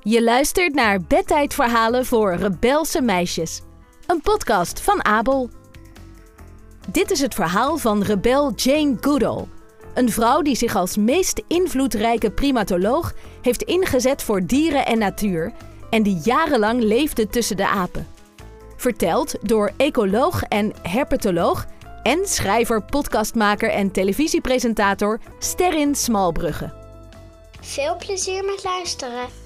Je luistert naar Bedtijdverhalen voor Rebelse Meisjes. Een podcast van Abel. Dit is het verhaal van rebel Jane Goodall. Een vrouw die zich als meest invloedrijke primatoloog heeft ingezet voor dieren en natuur... en die jarenlang leefde tussen de apen. Verteld door ecoloog en herpetoloog... en schrijver, podcastmaker en televisiepresentator Sterrin Smalbrugge. Veel plezier met luisteren.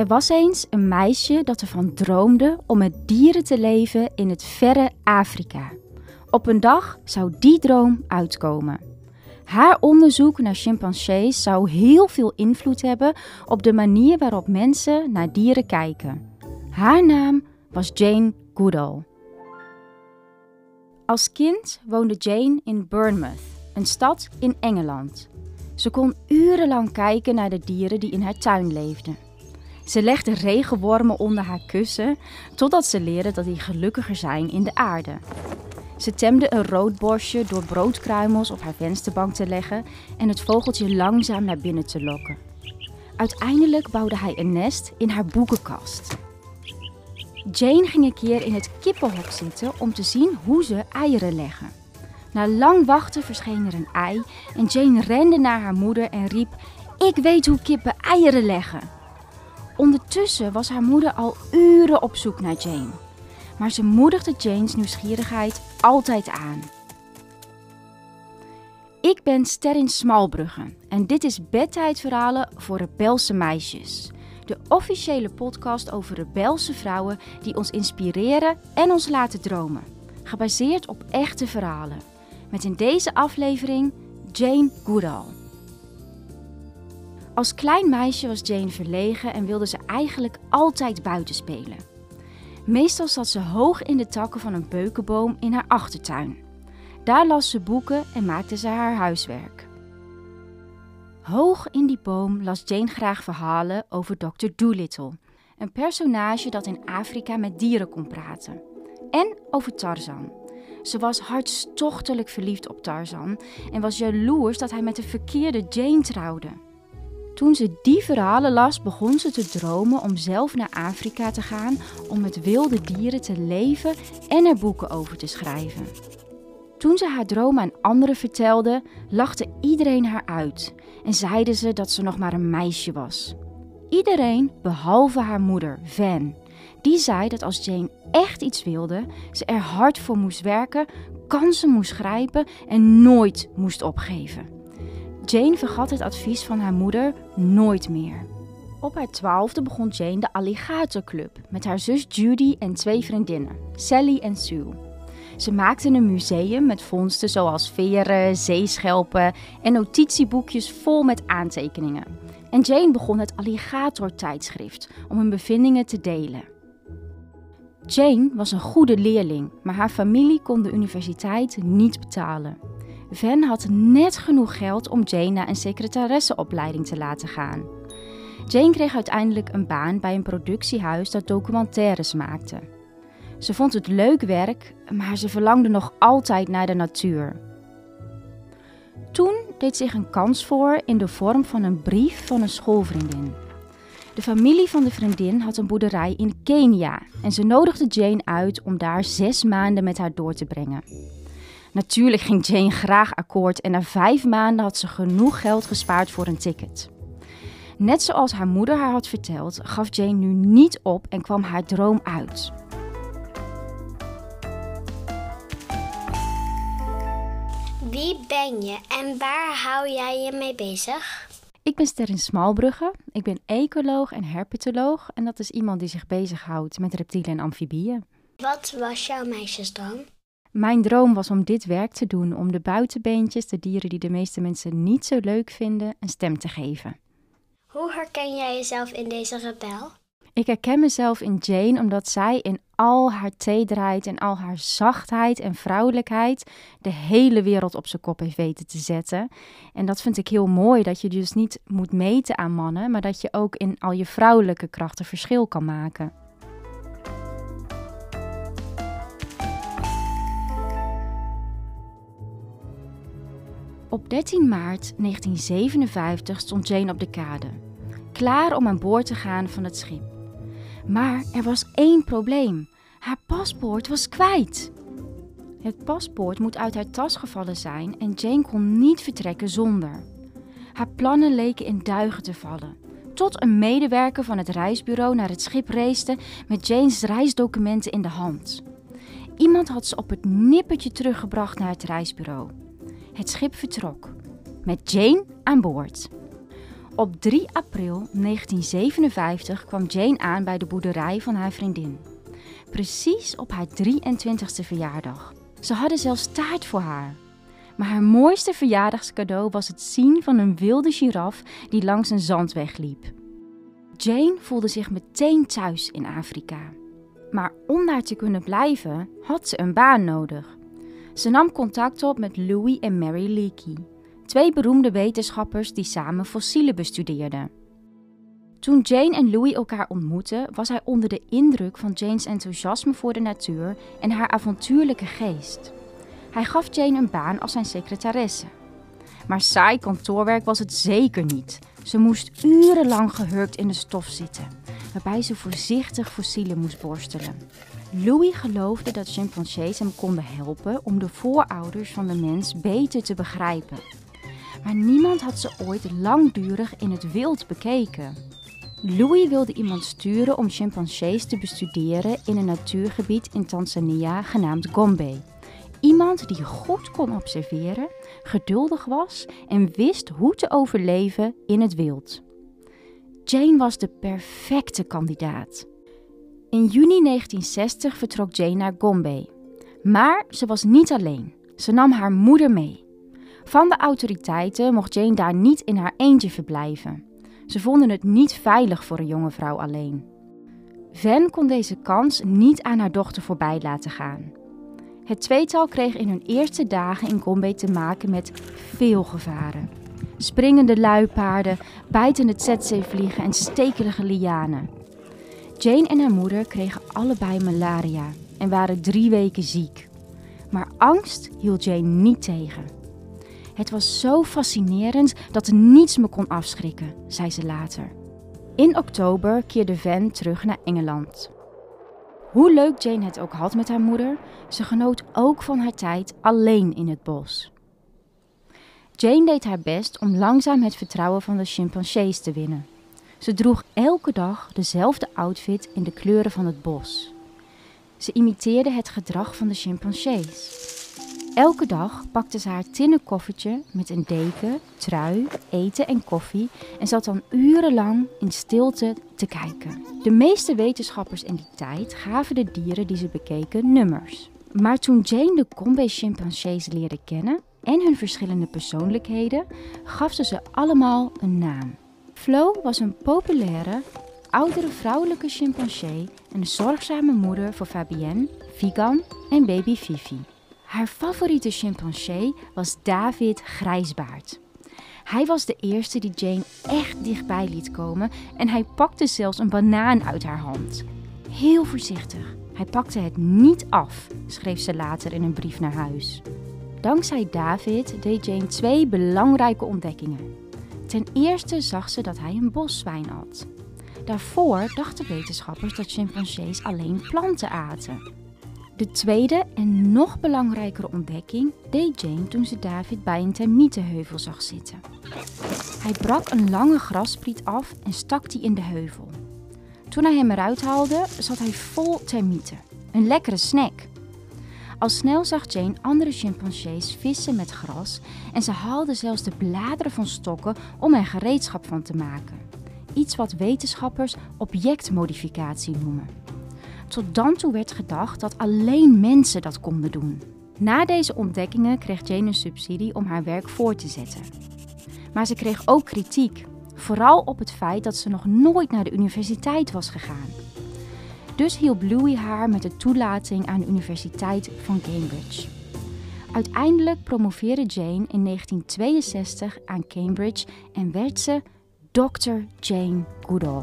Er was eens een meisje dat ervan droomde om met dieren te leven in het verre Afrika. Op een dag zou die droom uitkomen. Haar onderzoek naar chimpansees zou heel veel invloed hebben op de manier waarop mensen naar dieren kijken. Haar naam was Jane Goodall. Als kind woonde Jane in Bournemouth, een stad in Engeland. Ze kon urenlang kijken naar de dieren die in haar tuin leefden. Ze legde regenwormen onder haar kussen, totdat ze leerde dat die gelukkiger zijn in de aarde. Ze temde een roodborstje door broodkruimels op haar vensterbank te leggen en het vogeltje langzaam naar binnen te lokken. Uiteindelijk bouwde hij een nest in haar boekenkast. Jane ging een keer in het kippenhok zitten om te zien hoe ze eieren leggen. Na lang wachten verscheen er een ei en Jane rende naar haar moeder en riep: Ik weet hoe kippen eieren leggen. Ondertussen was haar moeder al uren op zoek naar Jane. Maar ze moedigde Jane's nieuwsgierigheid altijd aan. Ik ben Sterrin Smalbrugge en dit is Bedtijdverhalen voor rebelse meisjes. De officiële podcast over rebelse vrouwen die ons inspireren en ons laten dromen. Gebaseerd op echte verhalen. Met in deze aflevering Jane Goodall. Als klein meisje was Jane verlegen en wilde ze eigenlijk altijd buiten spelen. Meestal zat ze hoog in de takken van een beukenboom in haar achtertuin. Daar las ze boeken en maakte ze haar huiswerk. Hoog in die boom las Jane graag verhalen over Dr. Dolittle, een personage dat in Afrika met dieren kon praten. En over Tarzan. Ze was hartstochtelijk verliefd op Tarzan en was jaloers dat hij met de verkeerde Jane trouwde. Toen ze die verhalen las, begon ze te dromen om zelf naar Afrika te gaan om met wilde dieren te leven en er boeken over te schrijven. Toen ze haar droom aan anderen vertelde, lachte iedereen haar uit en zeiden ze dat ze nog maar een meisje was. Iedereen behalve haar moeder, Van. Die zei dat als Jane echt iets wilde, ze er hard voor moest werken, kansen moest grijpen en nooit moest opgeven. Jane vergat het advies van haar moeder nooit meer. Op haar twaalfde begon Jane de Alligator Club met haar zus Judy en twee vriendinnen, Sally en Sue. Ze maakten een museum met vondsten zoals veren, zeeschelpen en notitieboekjes vol met aantekeningen. En Jane begon het Alligator tijdschrift om hun bevindingen te delen. Jane was een goede leerling, maar haar familie kon de universiteit niet betalen. Van had net genoeg geld om Jane naar een secretaresseopleiding te laten gaan. Jane kreeg uiteindelijk een baan bij een productiehuis dat documentaires maakte. Ze vond het leuk werk, maar ze verlangde nog altijd naar de natuur. Toen deed zich een kans voor in de vorm van een brief van een schoolvriendin. De familie van de vriendin had een boerderij in Kenia en ze nodigde Jane uit om daar zes maanden met haar door te brengen. Natuurlijk ging Jane graag akkoord en na vijf maanden had ze genoeg geld gespaard voor een ticket. Net zoals haar moeder haar had verteld, gaf Jane nu niet op en kwam haar droom uit. Wie ben je en waar hou jij je mee bezig? Ik ben Sterren Smalbrugge. Ik ben ecoloog en herpetoloog en dat is iemand die zich bezighoudt met reptielen en amfibieën. Wat was jouw meisjesdroom? Mijn droom was om dit werk te doen, om de buitenbeentjes, de dieren die de meeste mensen niet zo leuk vinden, een stem te geven. Hoe herken jij jezelf in deze rebel? Ik herken mezelf in Jane omdat zij in al haar tederheid en al haar zachtheid en vrouwelijkheid de hele wereld op zijn kop heeft weten te zetten. En dat vind ik heel mooi, dat je dus niet moet meten aan mannen, maar dat je ook in al je vrouwelijke krachten verschil kan maken. Op 13 maart 1957 stond Jane op de kade, klaar om aan boord te gaan van het schip. Maar er was één probleem. Haar paspoort was kwijt. Het paspoort moet uit haar tas gevallen zijn en Jane kon niet vertrekken zonder. Haar plannen leken in duigen te vallen. Tot een medewerker van het reisbureau naar het schip reisde met Jane's reisdocumenten in de hand. Iemand had ze op het nippertje teruggebracht naar het reisbureau. Het schip vertrok, met Jane aan boord. Op 3 april 1957 kwam Jane aan bij de boerderij van haar vriendin. Precies op haar 23e verjaardag. Ze hadden zelfs taart voor haar. Maar haar mooiste verjaardagscadeau was het zien van een wilde giraf die langs een zandweg liep. Jane voelde zich meteen thuis in Afrika. Maar om daar te kunnen blijven, had ze een baan nodig. Ze nam contact op met Louis en Mary Leakey, twee beroemde wetenschappers die samen fossielen bestudeerden. Toen Jane en Louis elkaar ontmoetten, was hij onder de indruk van Jane's enthousiasme voor de natuur en haar avontuurlijke geest. Hij gaf Jane een baan als zijn secretaresse. Maar saai kantoorwerk was het zeker niet. Ze moest urenlang gehurkt in de stof zitten, waarbij ze voorzichtig fossielen moest borstelen. Louis geloofde dat chimpansees hem konden helpen om de voorouders van de mens beter te begrijpen. Maar niemand had ze ooit langdurig in het wild bekeken. Louis wilde iemand sturen om chimpansees te bestuderen in een natuurgebied in Tanzania genaamd Gombe. Iemand die goed kon observeren, geduldig was en wist hoe te overleven in het wild. Jane was de perfecte kandidaat. In juni 1960 vertrok Jane naar Gombe. Maar ze was niet alleen. Ze nam haar moeder mee. Van de autoriteiten mocht Jane daar niet in haar eentje verblijven. Ze vonden het niet veilig voor een jonge vrouw alleen. Van kon deze kans niet aan haar dochter voorbij laten gaan. Het tweetal kreeg in hun eerste dagen in Gombe te maken met veel gevaren. Springende luipaarden, bijtende tsetse-vliegen en stekelige lianen. Jane en haar moeder kregen allebei malaria en waren drie weken ziek. Maar angst hield Jane niet tegen. Het was zo fascinerend dat er niets me kon afschrikken, zei ze later. In oktober keerde Van terug naar Engeland. Hoe leuk Jane het ook had met haar moeder, ze genoot ook van haar tijd alleen in het bos. Jane deed haar best om langzaam het vertrouwen van de chimpansees te winnen. Ze droeg elke dag dezelfde outfit in de kleuren van het bos. Ze imiteerde het gedrag van de chimpansees. Elke dag pakte ze haar tinnen koffertje met een deken, trui, eten en koffie en zat dan urenlang in stilte te kijken. De meeste wetenschappers in die tijd gaven de dieren die ze bekeken nummers. Maar toen Jane de Gombe-chimpansees leerde kennen en hun verschillende persoonlijkheden, gaf ze ze allemaal een naam. Flo was een populaire, oudere vrouwelijke chimpansee en een zorgzame moeder voor Fabienne, Vigan en baby Fifi. Haar favoriete chimpansee was David Grijsbaard. Hij was de eerste die Jane echt dichtbij liet komen en hij pakte zelfs een banaan uit haar hand. Heel voorzichtig. Hij pakte het niet af, schreef ze later in een brief naar huis. Dankzij David deed Jane twee belangrijke ontdekkingen. Ten eerste zag ze dat hij een boszwijn at. Daarvoor dachten wetenschappers dat chimpansees alleen planten aten. De tweede en nog belangrijkere ontdekking deed Jane toen ze David bij een termietenheuvel zag zitten. Hij brak een lange grasspriet af en stak die in de heuvel. Toen hij hem eruit haalde, zat hij vol termieten. Een lekkere snack. Al snel zag Jane andere chimpansees vissen met gras en ze haalde zelfs de bladeren van stokken om er gereedschap van te maken. Iets wat wetenschappers objectmodificatie noemen. Tot dan toe werd gedacht dat alleen mensen dat konden doen. Na deze ontdekkingen kreeg Jane een subsidie om haar werk voor te zetten. Maar ze kreeg ook kritiek, vooral op het feit dat ze nog nooit naar de universiteit was gegaan. Dus hielp Louis haar met de toelating aan de Universiteit van Cambridge. Uiteindelijk promoveerde Jane in 1962 aan Cambridge en werd ze Dr. Jane Goodall.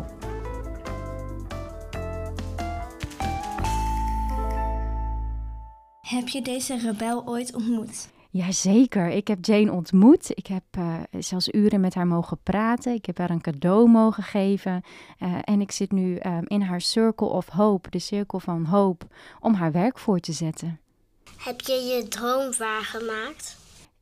Heb je deze rebel ooit ontmoet? Jazeker, ik heb Jane ontmoet. Ik heb uh, zelfs uren met haar mogen praten. Ik heb haar een cadeau mogen geven. Uh, en ik zit nu um, in haar Circle of Hope, de cirkel van hoop, om haar werk voor te zetten. Heb je je droom waargemaakt?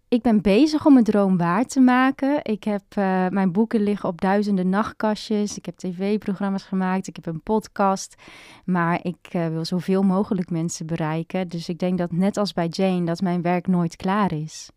Ik ben bezig om mijn droom waar te maken. Ik heb uh, mijn boeken liggen op duizenden nachtkastjes. Ik heb tv-programma's gemaakt. Ik heb een podcast. Maar ik uh, wil zoveel mogelijk mensen bereiken. Dus ik denk dat net als bij Jane, dat mijn werk nooit klaar is.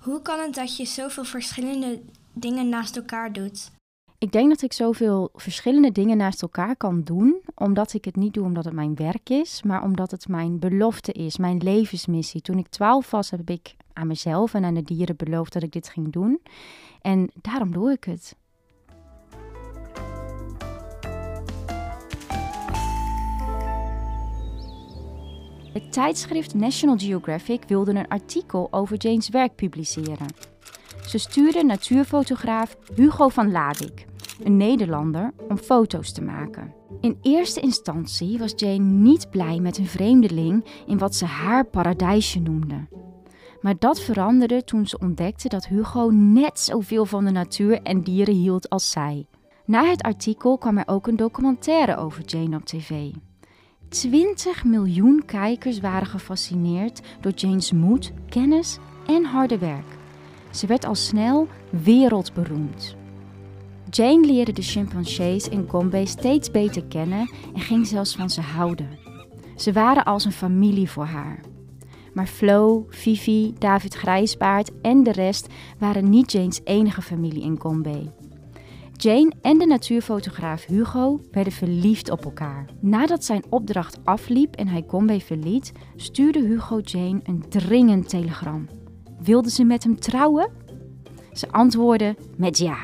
Hoe kan het dat je zoveel verschillende dingen naast elkaar doet? Ik denk dat ik zoveel verschillende dingen naast elkaar kan doen, omdat ik het niet doe omdat het mijn werk is, maar omdat het mijn belofte is, mijn levensmissie. Toen ik twaalf was, heb ik aan mezelf en aan de dieren beloofd dat ik dit ging doen. En daarom doe ik het. Het tijdschrift National Geographic wilde een artikel over Jane's werk publiceren. Ze stuurde natuurfotograaf Hugo van Ladik, een Nederlander, om foto's te maken. In eerste instantie was Jane niet blij met een vreemdeling in wat ze haar paradijsje noemde. Maar dat veranderde toen ze ontdekte dat Hugo net zoveel van de natuur en dieren hield als zij. Na het artikel kwam er ook een documentaire over Jane op tv. 20 miljoen kijkers waren gefascineerd door Jane's moed, kennis en harde werk. Ze werd al snel wereldberoemd. Jane leerde de chimpansees in Gombe steeds beter kennen en ging zelfs van ze houden. Ze waren als een familie voor haar. Maar Flo, Fifi, David Grijsbaard en de rest waren niet Jane's enige familie in Gombe. Jane en de natuurfotograaf Hugo werden verliefd op elkaar. Nadat zijn opdracht afliep en hij Gombe verliet, stuurde Hugo Jane een dringend telegram. Wilde ze met hem trouwen? Ze antwoordde met ja.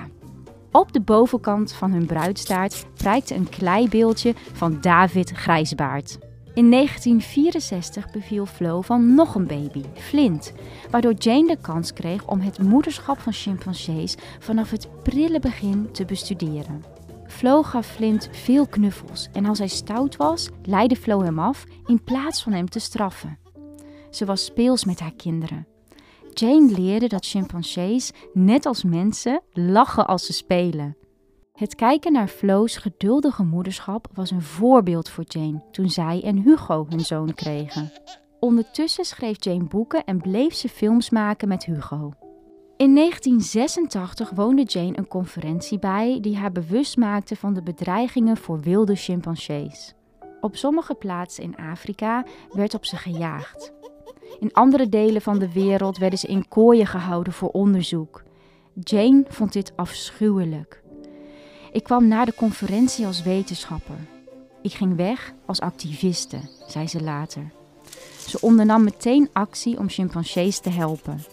Op de bovenkant van hun bruidstaart prijkte een kleibeeldje van David Grijsbaard. In 1964 beviel Flo van nog een baby, Flint, waardoor Jane de kans kreeg om het moederschap van chimpansees vanaf het prille begin te bestuderen. Flo gaf Flint veel knuffels en als hij stout was, leidde Flo hem af in plaats van hem te straffen. Ze was speels met haar kinderen. Jane leerde dat chimpansees, net als mensen, lachen als ze spelen. Het kijken naar Flo's geduldige moederschap was een voorbeeld voor Jane toen zij en Hugo hun zoon kregen. Ondertussen schreef Jane boeken en bleef ze films maken met Hugo. In 1986 woonde Jane een conferentie bij die haar bewust maakte van de bedreigingen voor wilde chimpansees. Op sommige plaatsen in Afrika werd op ze gejaagd. In andere delen van de wereld werden ze in kooien gehouden voor onderzoek. Jane vond dit afschuwelijk. Ik kwam naar de conferentie als wetenschapper. Ik ging weg als activiste, zei ze later. Ze ondernam meteen actie om chimpansees te helpen.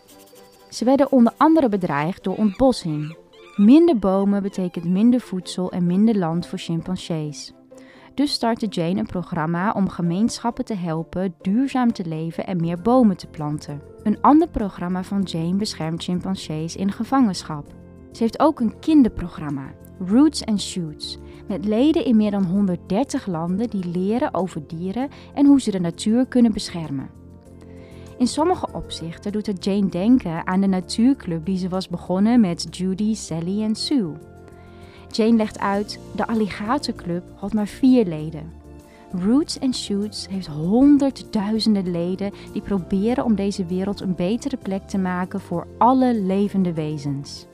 Ze werden onder andere bedreigd door ontbossing. Minder bomen betekent minder voedsel en minder land voor chimpansees. Dus startte Jane een programma om gemeenschappen te helpen duurzaam te leven en meer bomen te planten. Een ander programma van Jane beschermt chimpansees in gevangenschap. Ze heeft ook een kinderprogramma Roots and Shoots, met leden in meer dan 130 landen die leren over dieren en hoe ze de natuur kunnen beschermen. In sommige opzichten doet het Jane denken aan de natuurclub die ze was begonnen met Judy, Sally en Sue. Jane legt uit, de Alligatorclub had maar vier leden. Roots and Shoots heeft honderdduizenden leden die proberen om deze wereld een betere plek te maken voor alle levende wezens.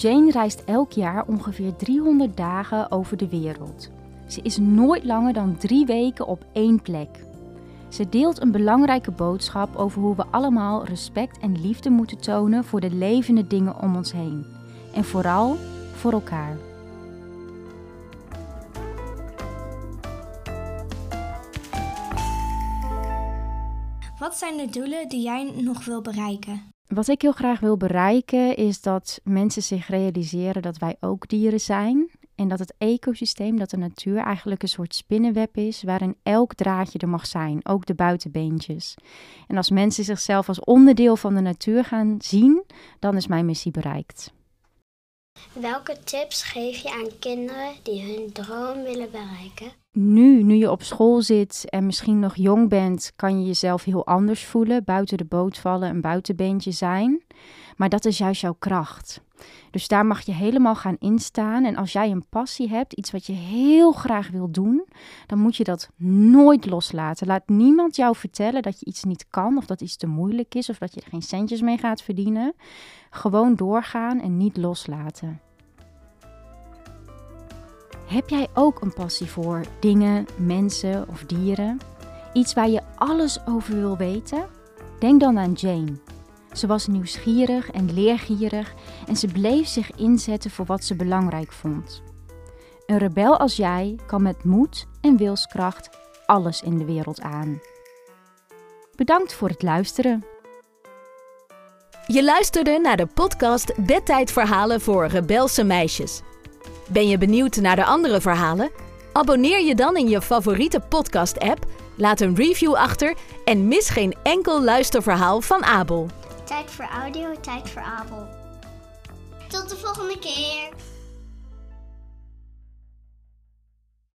Jane reist elk jaar ongeveer 300 dagen over de wereld. Ze is nooit langer dan drie weken op één plek. Ze deelt een belangrijke boodschap over hoe we allemaal respect en liefde moeten tonen voor de levende dingen om ons heen. En vooral voor elkaar. Wat zijn de doelen die jij nog wil bereiken? Wat ik heel graag wil bereiken is dat mensen zich realiseren dat wij ook dieren zijn. En dat het ecosysteem, dat de natuur eigenlijk een soort spinnenweb is waarin elk draadje er mag zijn, ook de buitenbeentjes. En als mensen zichzelf als onderdeel van de natuur gaan zien, dan is mijn missie bereikt. Welke tips geef je aan kinderen die hun droom willen bereiken? Nu, nu je op school zit en misschien nog jong bent, kan je jezelf heel anders voelen, buiten de boot vallen, een buitenbeentje zijn. Maar dat is juist jouw kracht. Dus daar mag je helemaal gaan instaan. En als jij een passie hebt, iets wat je heel graag wil doen, dan moet je dat nooit loslaten. Laat niemand jou vertellen dat je iets niet kan, of dat iets te moeilijk is, of dat je er geen centjes mee gaat verdienen. Gewoon doorgaan en niet loslaten. Heb jij ook een passie voor dingen, mensen of dieren? Iets waar je alles over wil weten? Denk dan aan Jane. Ze was nieuwsgierig en leergierig en ze bleef zich inzetten voor wat ze belangrijk vond. Een rebel als jij kan met moed en wilskracht alles in de wereld aan. Bedankt voor het luisteren. Je luisterde naar de podcast Bedtijdverhalen voor rebelse meisjes. Ben je benieuwd naar de andere verhalen? Abonneer je dan in je favoriete podcast-app, laat een review achter en mis geen enkel luisterverhaal van Abel. Tijd voor audio, tijd voor Abel. Tot de volgende keer.